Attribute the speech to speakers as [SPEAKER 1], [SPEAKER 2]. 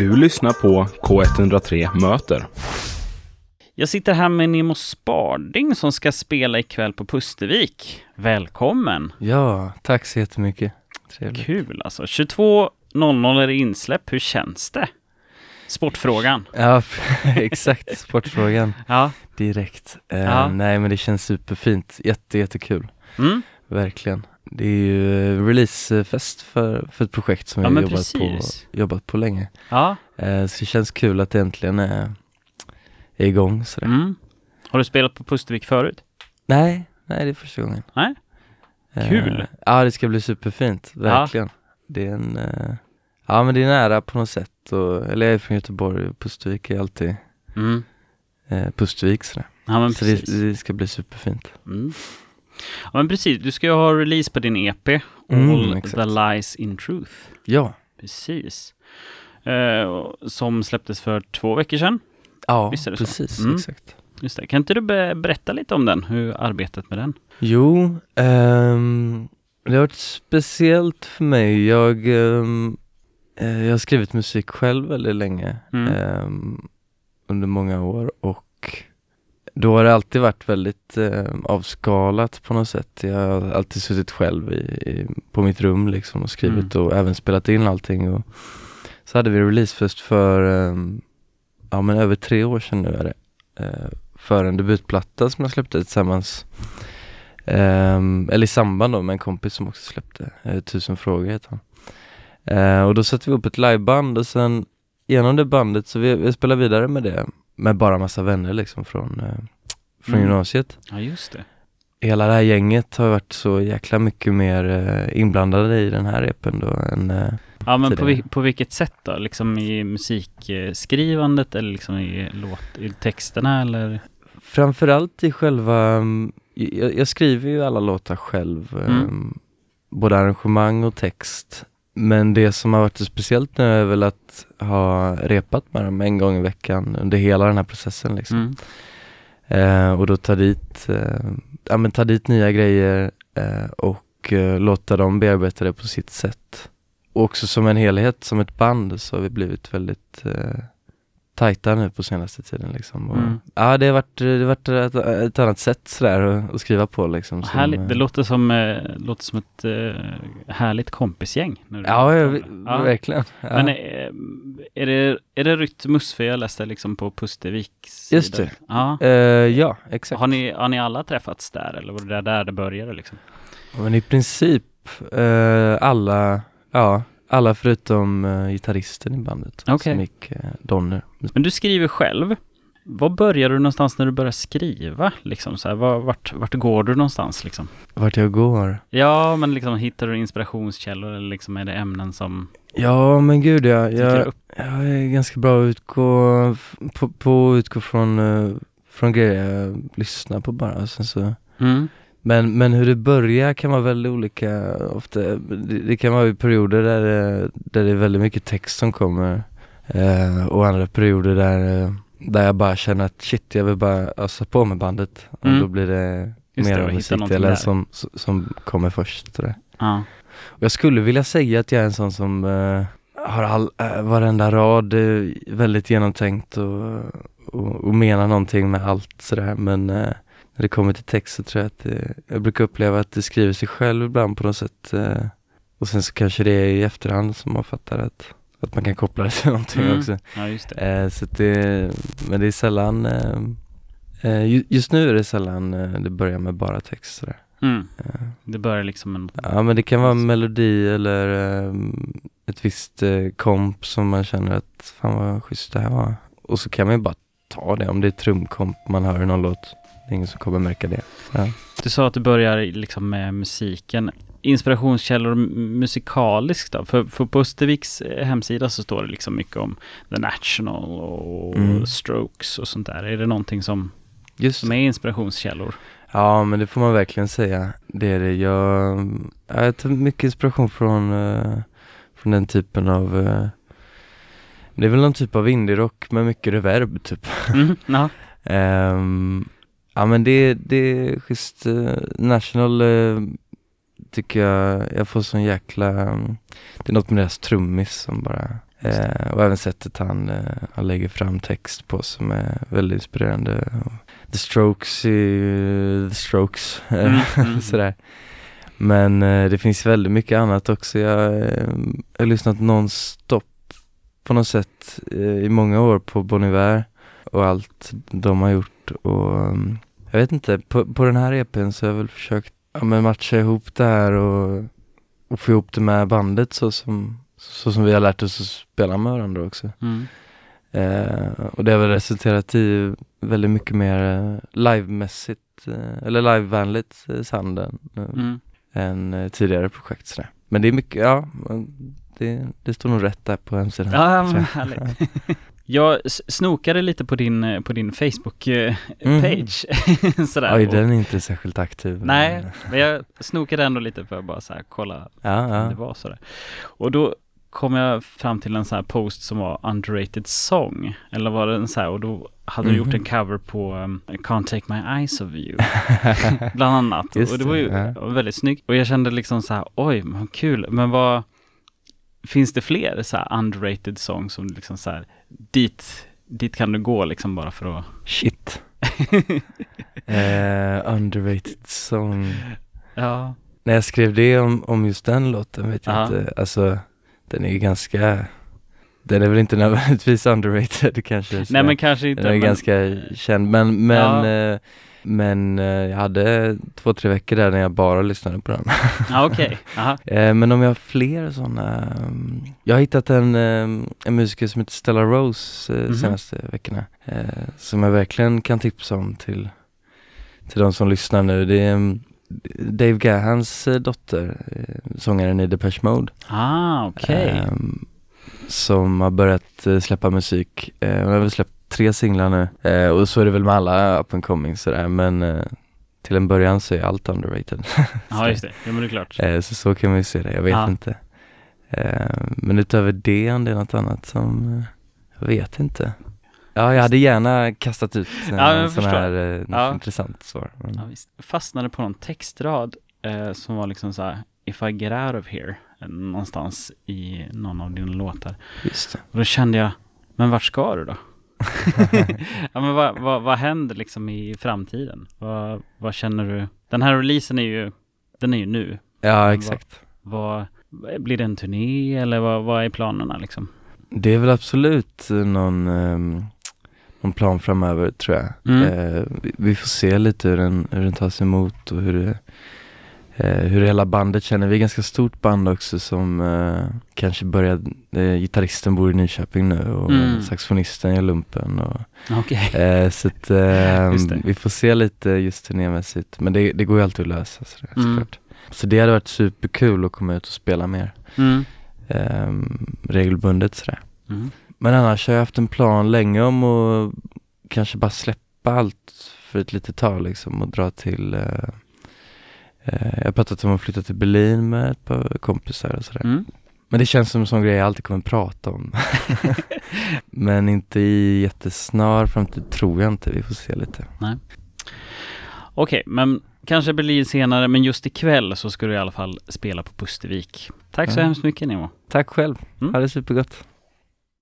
[SPEAKER 1] Du lyssnar på K103 Möter.
[SPEAKER 2] Jag sitter här med Nemo Sparding som ska spela ikväll på Pustervik. Välkommen!
[SPEAKER 3] Ja, tack så jättemycket. Trevligt.
[SPEAKER 2] Kul alltså. 22.00 är det insläpp. Hur känns det? Sportfrågan.
[SPEAKER 3] Ja, exakt. Sportfrågan
[SPEAKER 2] Ja.
[SPEAKER 3] direkt. Eh,
[SPEAKER 2] Ja.
[SPEAKER 3] Nej, men det känns superfint. Jätte, jättekul.
[SPEAKER 2] Mm.
[SPEAKER 3] Verkligen. Det är ju eh, releasefest för, för ett projekt som
[SPEAKER 2] Ja,
[SPEAKER 3] jag jobbat på, jobbat på länge.
[SPEAKER 2] Ja.
[SPEAKER 3] Eh, Så det känns kul att det äntligen är, är igång sådär.
[SPEAKER 2] Mm. Har du spelat på Pustervik förut?
[SPEAKER 3] Nej, nej det är första gången.
[SPEAKER 2] Nej.
[SPEAKER 3] Eh,
[SPEAKER 2] Kul.
[SPEAKER 3] Ja, det ska bli superfint. Verkligen. Det är en, ja men det är nära på något sätt. Och, eller jag är från Göteborg och Pustervik är alltid
[SPEAKER 2] Mm.
[SPEAKER 3] Pustervik sådär.
[SPEAKER 2] Ja, men
[SPEAKER 3] Så det, det ska bli superfint.
[SPEAKER 2] Mm. Ja, men precis. Du ska ju ha release på din EP,
[SPEAKER 3] Mm,
[SPEAKER 2] All
[SPEAKER 3] exakt.
[SPEAKER 2] the Lies in Truth.
[SPEAKER 3] Ja,
[SPEAKER 2] Precis. Eh, som släpptes för två veckor sedan.
[SPEAKER 3] ja precis,
[SPEAKER 2] Mm.
[SPEAKER 3] exakt.
[SPEAKER 2] Just det. Kan inte du be- berätta lite om den? Hur arbetet med den?
[SPEAKER 3] Jo, ehm, det har varit speciellt för mig. Jag, eh, jag har skrivit musik själv väldigt länge,
[SPEAKER 2] Mm.
[SPEAKER 3] ehm, under många år och då har det alltid varit väldigt eh, avskalat på något sätt. Jag har alltid suttit själv i, i, på mitt rum liksom och skrivit
[SPEAKER 2] Mm.
[SPEAKER 3] och även spelat in allting. Och så hade vi releasefest för, ehm, ja men över tre år sedan nu är det. Eh, för en debutplatta som jag släppte tillsammans Ehm, eller i samband då med en kompis som också släppte eh, Tusen frågor heter han. Eh, och då satte vi upp ett liveband och sen genom det bandet så vi, vi spelade vidare med det med bara massa vänner liksom från, eh, från
[SPEAKER 2] Mm.
[SPEAKER 3] gymnasiet.
[SPEAKER 2] Ja, just det.
[SPEAKER 3] Hela det här gänget har varit så jäkla mycket mer eh, inblandade i den här repen då än eh,
[SPEAKER 2] Ja, men på,
[SPEAKER 3] tidigare.
[SPEAKER 2] vi- på vilket sätt då? Liksom i musikskrivandet eller liksom i, låt, i texterna eller?
[SPEAKER 3] Framförallt i själva, mm, jag, jag skriver ju alla låtar själv,
[SPEAKER 2] Mm.
[SPEAKER 3] ehm, både arrangemang och text. Men det som har varit så speciellt nu är väl att ha repat med dem en gång i veckan under hela den här processen liksom.
[SPEAKER 2] Mm.
[SPEAKER 3] Eh, och då ta dit, eh, ja men ta dit nya grejer eh, och eh, låta dem bearbeta det på sitt sätt. Och också som en helhet, som ett band så har vi blivit väldigt eh, tajta nu på senaste tiden liksom. Och,
[SPEAKER 2] Mm.
[SPEAKER 3] Ja det har varit, det har varit ett, ett annat sätt sådär att, att skriva på liksom. som,
[SPEAKER 2] Härligt.
[SPEAKER 3] eh,
[SPEAKER 2] Det låter som, eh, låter som ett eh, härligt kompisgäng. du
[SPEAKER 3] Ja,
[SPEAKER 2] pratar
[SPEAKER 3] ja.
[SPEAKER 2] Ja.
[SPEAKER 3] verkligen. Ja.
[SPEAKER 2] Men eh, är det, är det Rytmus? För jag läste liksom på Pusterviks
[SPEAKER 3] Just det.
[SPEAKER 2] Ja.
[SPEAKER 3] Eh, ja, exakt.
[SPEAKER 2] Har ni, har ni alla träffats där eller var det där, det började liksom?
[SPEAKER 3] Men i princip eh, alla, ja, alla förutom uh, gitarristen i bandet
[SPEAKER 2] Okej.
[SPEAKER 3] som gick uh, Donner.
[SPEAKER 2] Men du skriver själv. Var började du någonstans när du började skriva? Liksom så här, var, vart, vart går du någonstans liksom?
[SPEAKER 3] Vart jag går.
[SPEAKER 2] Ja, men liksom hittar du inspirationskällor eller liksom är det ämnen som
[SPEAKER 3] Ja men gud ja, jag, jag är ganska bra att utgå, på, på att utgå från, eh, från grejer jag lyssnar på bara. Sen så.
[SPEAKER 2] Mm.
[SPEAKER 3] Men, men hur det börjar kan vara väldigt olika ofta. Det, det kan vara i perioder där, det- där det är väldigt mycket text som kommer. Eh, och andra perioder där, eh, där jag bara känner att shit, jag vill bara ösa på med bandet.
[SPEAKER 2] Mm.
[SPEAKER 3] Och då blir det
[SPEAKER 2] Just
[SPEAKER 3] mer
[SPEAKER 2] det,
[SPEAKER 3] musikdelen som, som kommer först. Sådär.
[SPEAKER 2] Ja.
[SPEAKER 3] Och jag skulle vilja säga att jag är en sån som eh, har all, äh, varenda rad eh, väldigt genomtänkt och, och, och menar någonting med allt sådär men eh, när det kommer till text så tror jag att det, jag brukar uppleva att det skriver sig själv ibland på något sätt eh, och sen så kanske det är i efterhand som man fattar att, att man kan koppla det till någonting
[SPEAKER 2] Mm.
[SPEAKER 3] också.
[SPEAKER 2] ja, just det.
[SPEAKER 3] Eh, så att det, men det är sällan, eh, eh, ju- just nu är det sällan eh, det börjar med bara text sådär.
[SPEAKER 2] Mm.
[SPEAKER 3] Eh,
[SPEAKER 2] Det börjar liksom en...
[SPEAKER 3] Ja men det kan vara en melodi eller ehm, ett visst eh, komp som man känner att fan vad schysst det här var. Och så kan man ju bara ta det om det är trumkomp man hör i någon låt. Ingen som kommer märka det. Ja.
[SPEAKER 2] Du sa att du börjar liksom med musiken. Inspirationskällor musikaliskt då? För, för på Österviks eh, hemsida så står det liksom mycket om The National och
[SPEAKER 3] Mm.
[SPEAKER 2] Strokes och sånt där. Är det någonting som,
[SPEAKER 3] Just
[SPEAKER 2] som är inspirationskällor?
[SPEAKER 3] Ja men det får man verkligen säga. Det är det. Jag, ja, jag tar mycket inspiration från, eh, från den typen av eh, Det är väl någon typ av indie-rock med mycket reverb typ.
[SPEAKER 2] Mm, ja.
[SPEAKER 3] Ja men det, det är schysst. eh, National, eh, tycker jag, jag får sån jäkla, mm, det är något med deras trummis som bara Eh, och även sättet han, eh, han lägger fram text på som är väldigt inspirerande. The Strokes i The Strokes,
[SPEAKER 2] Mm, mm.
[SPEAKER 3] sådär. Men eh, det finns väldigt mycket annat också. Jag eh, har lyssnat nonstop på något sätt eh, i många år på Bon Iver och allt de har gjort. Och um, jag vet inte, på, på den här EPn så har jag väl försökt ja, men matcha ihop det här och, och få ihop det med bandet så som, så som vi har lärt oss att spela med varandra också.
[SPEAKER 2] Mm.
[SPEAKER 3] Eh, och det har väl resulterat i väldigt mycket mer livemässigt, eh, eller livevänligt eh, eh,
[SPEAKER 2] Mm.
[SPEAKER 3] än eh, tidigare projekt sådär. Men det är mycket, ja, det, det står nog rätt där på hemsidan.
[SPEAKER 2] Ja, men härligt. Jag snokade lite på din, eh, på din
[SPEAKER 3] Mhm.
[SPEAKER 2] Facebook-page. Sådär.
[SPEAKER 3] Oj, den är inte särskilt aktiv.
[SPEAKER 2] Nej,
[SPEAKER 3] men-
[SPEAKER 2] jag snokade ändå lite för att bara så här kolla
[SPEAKER 3] Ja,
[SPEAKER 2] om
[SPEAKER 3] ja.
[SPEAKER 2] det var sådär. Och då kom jag fram till en sån här post som var underrated song. Eller var det en så här, och då hade du gjort
[SPEAKER 3] Mhm.
[SPEAKER 2] en cover på um, Can't Take My Eyes Off You. Bland annat.
[SPEAKER 3] Just
[SPEAKER 2] och det var ju
[SPEAKER 3] det,
[SPEAKER 2] väldigt snyggt. Och jag kände liksom så här, oj, vad kul. Men vad, finns det fler så här underrated songs som liksom så här, dit, dit kan du gå liksom bara för att
[SPEAKER 3] Shit. eh, underrated song.
[SPEAKER 2] Ja.
[SPEAKER 3] När jag skrev det om, om just den låten vet jag
[SPEAKER 2] Ja.
[SPEAKER 3] inte, alltså den är ju ganska, den är väl inte nödvändigtvis underrated kanske.
[SPEAKER 2] Nej men kanske inte.
[SPEAKER 3] Den är
[SPEAKER 2] men,
[SPEAKER 3] ganska känd, men, men,
[SPEAKER 2] Ja.
[SPEAKER 3] eh, men eh, jag hade två, tre veckor där när jag bara lyssnade på den.
[SPEAKER 2] Okej. Aha.
[SPEAKER 3] Eh, men om jag har fler sådana, um, jag har hittat en, um, en musiker som heter Stella Rose eh,
[SPEAKER 2] Mhm.
[SPEAKER 3] senaste veckorna. Som jag verkligen kan tipsa om till, till de som lyssnar nu. Det är um, Dave Gahans dotter, sångaren i Depeche Mode.
[SPEAKER 2] Ah okej.
[SPEAKER 3] Ehm, som har börjat släppa musik. Hon har väl släppt tre singlar nu. Eh, och så är det väl med alla up and coming sådär men eh, till en början så är allt underrated.
[SPEAKER 2] Ja just det. Ja men det är klart.
[SPEAKER 3] Eh, så så kan man ju se det, jag vet
[SPEAKER 2] Ja.
[SPEAKER 3] inte. Eh, men utöver det, om det är något annat som, eh, jag vet inte. Ja, jag hade gärna kastat ut eh,
[SPEAKER 2] Ja,
[SPEAKER 3] en sån
[SPEAKER 2] förstår.
[SPEAKER 3] här eh, något
[SPEAKER 2] Ja.
[SPEAKER 3] intressant svar. Men,
[SPEAKER 2] Ja, visst. Fastnade på någon textrad eh, som var liksom så här If I get out of here någonstans i någon av dina låtar.
[SPEAKER 3] Just det.
[SPEAKER 2] Och då kände jag, men vart ska du då? ja men vad, vad, vad händer liksom i framtiden? Vad, vad känner du? Den här releasen är ju, den är ju nu.
[SPEAKER 3] Ja, exakt.
[SPEAKER 2] Vad, blir det en turné eller vad, är planerna liksom?
[SPEAKER 3] Det är väl absolut eh, någon, ehm, någon plan framöver tror jag.
[SPEAKER 2] Mm.
[SPEAKER 3] Eh, vi, vi får se lite hur den, hur den tas emot och hur det, hur hela bandet känner. Vi är ganska stort band också som eh, kanske börjar, eh, gitarristen bor i Nyköping nu och
[SPEAKER 2] Mm.
[SPEAKER 3] saxofonisten gör lumpen och
[SPEAKER 2] Okej.
[SPEAKER 3] Eh, så att, eh, vi får se lite just turnémässigt. Men det, det går ju alltid att lösa sådär,
[SPEAKER 2] Mm.
[SPEAKER 3] såklart. Så det hade varit superkul att komma ut och spela mer
[SPEAKER 2] Mm.
[SPEAKER 3] eh, regelbundet sådär.
[SPEAKER 2] Mm.
[SPEAKER 3] Men annars har jag haft en plan länge om att kanske bara släppa allt för ett litet tag liksom och dra till eh, eh, Jag har pratat om att flytta till Berlin med ett par kompisar och sådär.
[SPEAKER 2] Mm.
[SPEAKER 3] Men det känns som en sån grej jag alltid kommer prata om. Men inte i jättesnar framtid tror jag inte, vi får se lite.
[SPEAKER 2] Okej, men kanske Berlin senare, men just ikväll så ska du i alla fall spela på Pustervik. Tack så
[SPEAKER 3] Ja.
[SPEAKER 2] hemskt mycket Nemo.
[SPEAKER 3] Tack själv,
[SPEAKER 2] Mm.
[SPEAKER 3] ha det supergott.